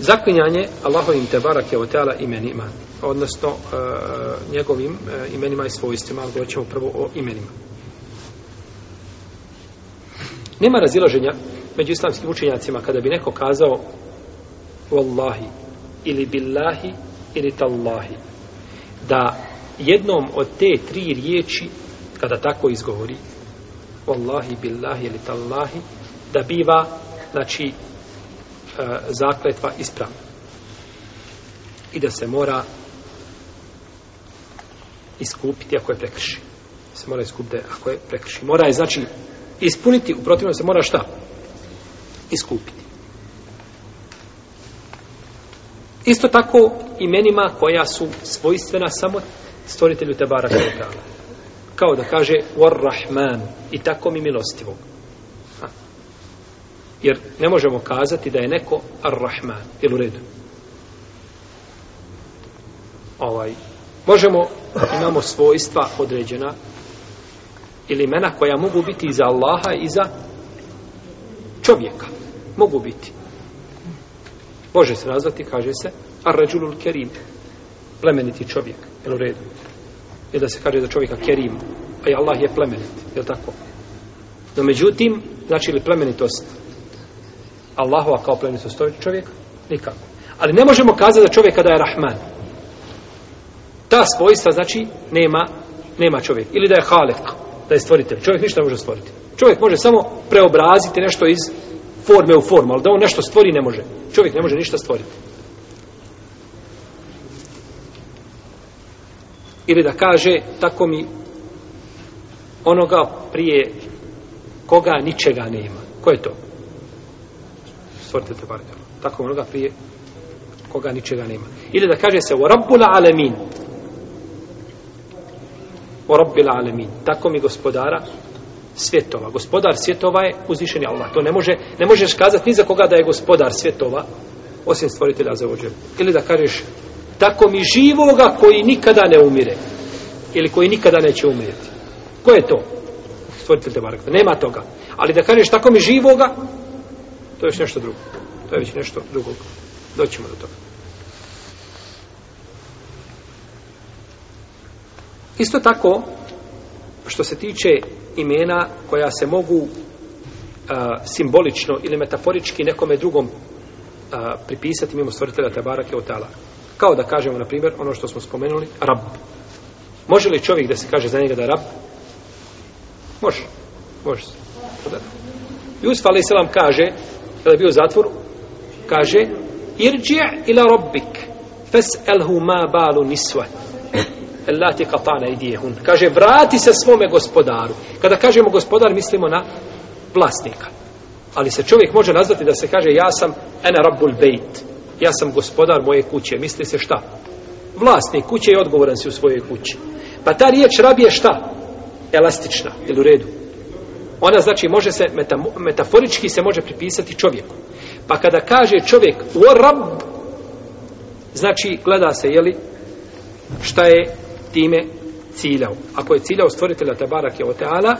Zaklinjanje Allahovim te barake o teala imenima, odnosno e, njegovim e, imenima i svojstvima, ali govorit ćemo prvo o imenima. Nema razilaženja među islamskim učenjacima kada bi neko kazao Wallahi ili Billahi ili Tallahi da jednom od te tri riječi kada tako izgovori Wallahi, Billahi ili Tallahi da biva znači E, zakletva ispravna. I da se mora iskupiti ako je prekrši. Se mora iskupiti ako je prekrši. Mora je, znači, ispuniti, u protivnom se mora šta? Iskupiti. Isto tako imenima koja su svojstvena samo stvoritelju Tebara Kretala. Kao da kaže Ur-Rahman i tako mi milostivog. Jer ne možemo kazati da je neko Ar-Rahman, ili u redu. Ovaj. Možemo, imamo svojstva određena ili imena koja mogu biti i za Allaha i za čovjeka. Mogu biti. Može se nazvati, kaže se, Ar-Rajulul Kerim, plemeniti čovjek, ili u redu. I da se kaže za čovjeka Kerim, a i Allah je plemenit, je tako? No, međutim, znači li plemenitost, Allahova kao plemenito stoji čovjek? Nikako. Ali ne možemo kazati da čovjek kada je Rahman. Ta svojstva znači nema, nema čovjek. Ili da je Halek, da je stvoritelj. Čovjek ništa ne može stvoriti. Čovjek može samo preobraziti nešto iz forme u formu, ali da on nešto stvori ne može. Čovjek ne može ništa stvoriti. Ili da kaže, tako mi onoga prije koga ničega nema. Ko je to? stvoritelj te barka. Tako onoga prije koga ničega nema. Ili da kaže se, o rabbul alemin. O rabbil alemin. Tako mi gospodara svjetova. Gospodar svjetova je uzvišeni Allah. To ne može, ne možeš kazati ni za koga da je gospodar svjetova, osim stvoritelja za ođer. Ili da kažeš, tako mi živoga koji nikada ne umire. Ili koji nikada neće umirati. Ko je to? Stvoritelj te barka. Nema toga. Ali da kažeš, tako mi živoga to je nešto drugo. To je već nešto drugo. Doćemo do toga. Isto tako, što se tiče imena koja se mogu a, simbolično ili metaforički nekome drugom a, pripisati mimo stvoritelja Tabara Keotala. Kao da kažemo, na primjer, ono što smo spomenuli, rab. Može li čovjek da se kaže za njega da je rab? Može. Može se. Jusuf Ali Selam kaže kada je bio u zatvoru, kaže irđi' ila robbik fes'elhu ma balu niswa elati katana idijehun kaže vrati se svome gospodaru kada kažemo gospodar mislimo na vlasnika ali se čovjek može nazvati da se kaže ja sam ena rabbul bejt ja sam gospodar moje kuće misli se šta vlasnik kuće je odgovoran si u svojoj kući pa ta riječ rab je šta elastična ili u redu ona znači može se metaforički se može pripisati čovjeku pa kada kaže čovjek o rab znači gleda se jeli šta je time ciljao ako je ciljao stvoritelja Tebarak je oteala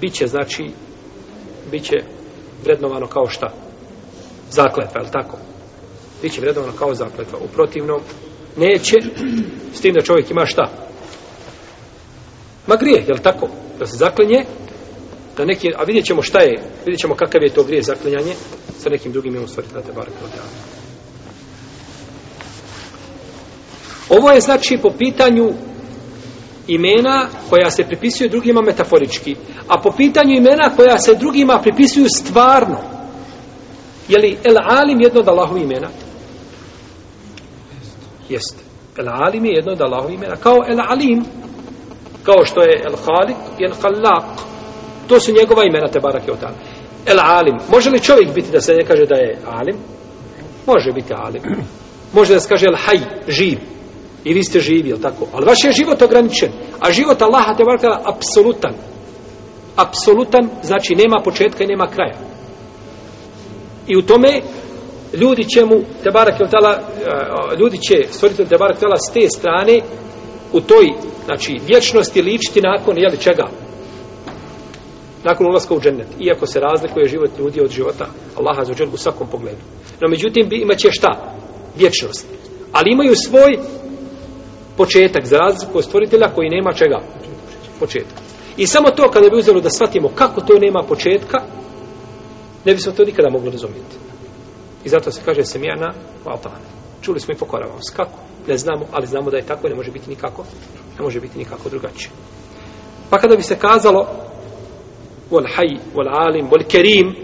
bit će znači bit će vrednovano kao šta zakletva, je li tako? Biće vredovano kao zakletva. U protivnom, neće, s tim da čovjek ima šta? Ma grijeh, je li tako? Da se zaklinje, da neki, a vidjet ćemo šta je, vidjet ćemo kakav je to grijeh zaklinjanje sa nekim drugim imam stvari, da te bar Ovo je znači po pitanju imena koja se pripisuju drugima metaforički, a po pitanju imena koja se drugima pripisuju stvarno. Je li El Alim jedno od Allahovih imena? Jeste. El Alim je jedno od Allahovih imena. Kao El Alim, kao što je El Khalik i El Khalaq. To su njegova imena Tebarak i Otala. El Alim. Može li čovjek biti da se ne kaže da je Alim? Može biti Alim. Može da se kaže El Haj, živ. I vi ste živi, tako? Ali vaš je život ograničen. A život Allaha Tebarak i Otala apsolutan. Apsolutan znači nema početka i nema kraja. I u tome ljudi će mu Tebarak i Otala eh, ljudi će stvoriti Tebarak i Otala s te strane u toj, znači, vječnosti ličiti nakon, jeli čega? Nakon ulaska u džennet. Iako se razlikuje život ljudi od života Allaha za u svakom pogledu. No, međutim, imat će šta? Vječnost. Ali imaju svoj početak, za razliku od stvoritelja koji nema čega? Početak. I samo to kada bi uzelo da shvatimo kako to nema početka, ne bi smo to nikada mogli razumjeti. I zato se kaže semjana u Čuli smo i pokoravamo. Skako? ne znamo, ali znamo da je tako ne može biti nikako, ne može biti nikako drugačije. Pa kada bi se kazalo wal hayy wal alim wal karim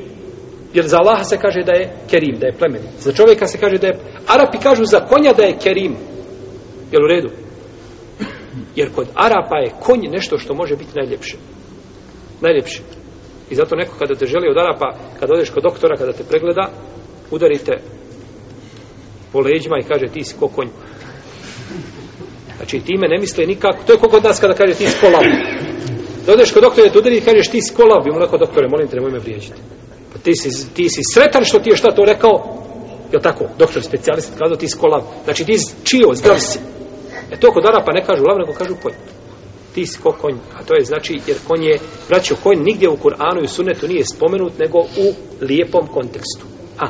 jer za Allaha se kaže da je kerim, da je plemenit. Za čovjeka se kaže da je... Arapi kažu za konja da je kerim. Jel u redu? Jer kod Arapa je konj nešto što može biti najljepše. Najljepše. I zato neko kada te želi od Arapa, kada odeš kod doktora, kada te pregleda, udarite po leđima i kaže ti si ko konj. Znači, time ne misle nikako. To je kako od nas kada kaže ti skolav. Dodeš kod doktora da i kažeš ti skolav. I on rekao, doktore, molim te, nemoj me vrijeđiti. Pa ti si, ti si sretan što ti je šta to rekao. Je tako? Doktor specijalist kazao ti skolav. Znači, ti čio, zdrav si. E to kod Arapa ne kažu lav, nego kažu konj. Ti si ko konj. A to je znači, jer konj je, braćo, konj nigdje u Kur'anu i u Sunnetu nije spomenut, nego u lijepom kontekstu. A,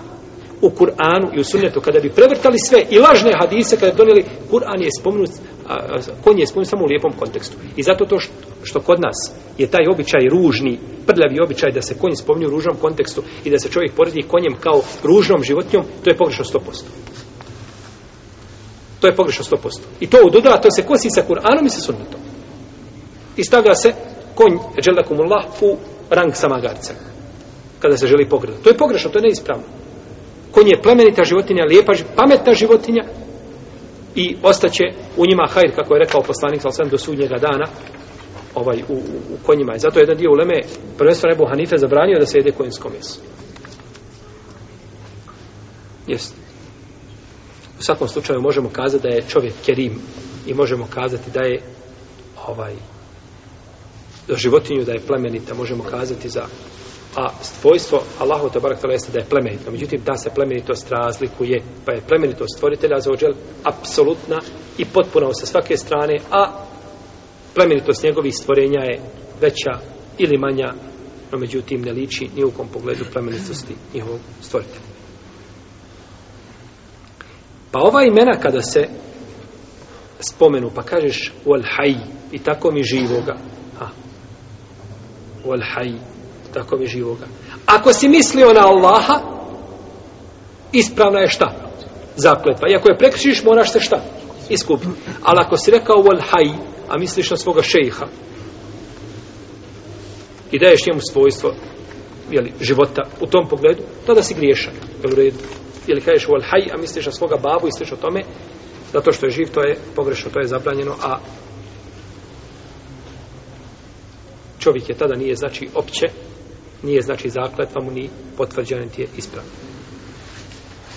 u Kur'anu i u sunnetu, kada bi prevrtali sve i lažne hadise, kada bi donijeli, Kur'an je spomenut, konj je spomenut samo u lijepom kontekstu. I zato to što, što kod nas je taj običaj ružni, prljavi običaj da se konj spomenu u ružnom kontekstu i da se čovjek poredi konjem kao ružnom životnjom, to je pogrešno 100%. To je pogrešno 100%. I to u dodala, to se kosi sa Kur'anom i sa sunnetom. I stavlja se konj, dželakumullah, u rang samagarca. Kada se želi pogrediti. To je pogrešno, to je neispravno konj je plemenita životinja, lijepa, pametna životinja i ostaće u njima hajr, kako je rekao poslanik sa do sudnjega dana ovaj, u, u, u konjima. I zato je jedan dio uleme prvenstvo nebo Hanife zabranio da se jede konjinsko meso. Jest. U svakom slučaju možemo kazati da je čovjek kerim i možemo kazati da je ovaj za životinju da je plemenita, možemo kazati za a svojstvo Allahu te barek jeste da je plemenito. Međutim, ta se plemenitost razlikuje, pa je plemenitost stvoritelja za ođel apsolutna i potpuna sa svake strane, a plemenitost njegovih stvorenja je veća ili manja, no međutim ne liči ni u kom pogledu plemenitosti njihovog stvoritelja. Pa ova imena kada se spomenu, pa kažeš u al i tako mi živoga, ha, u al takove živoga. Ako si mislio na Allaha, ispravna je šta? Zakletva. I ako je prekričiš, moraš se šta? Iskupiti. Ali ako si rekao wal haj, a misliš na svoga šejha, i daješ njemu svojstvo jeli, života u tom pogledu, tada si griješan. Jel u redu? Ili kažeš wal haj, a misliš na svoga babu i sliš o tome, zato što je živ, to je pogrešno, to je zabranjeno, a čovjek je tada nije znači opće nije znači zakletva mu ni potvrđena ti je ispravna.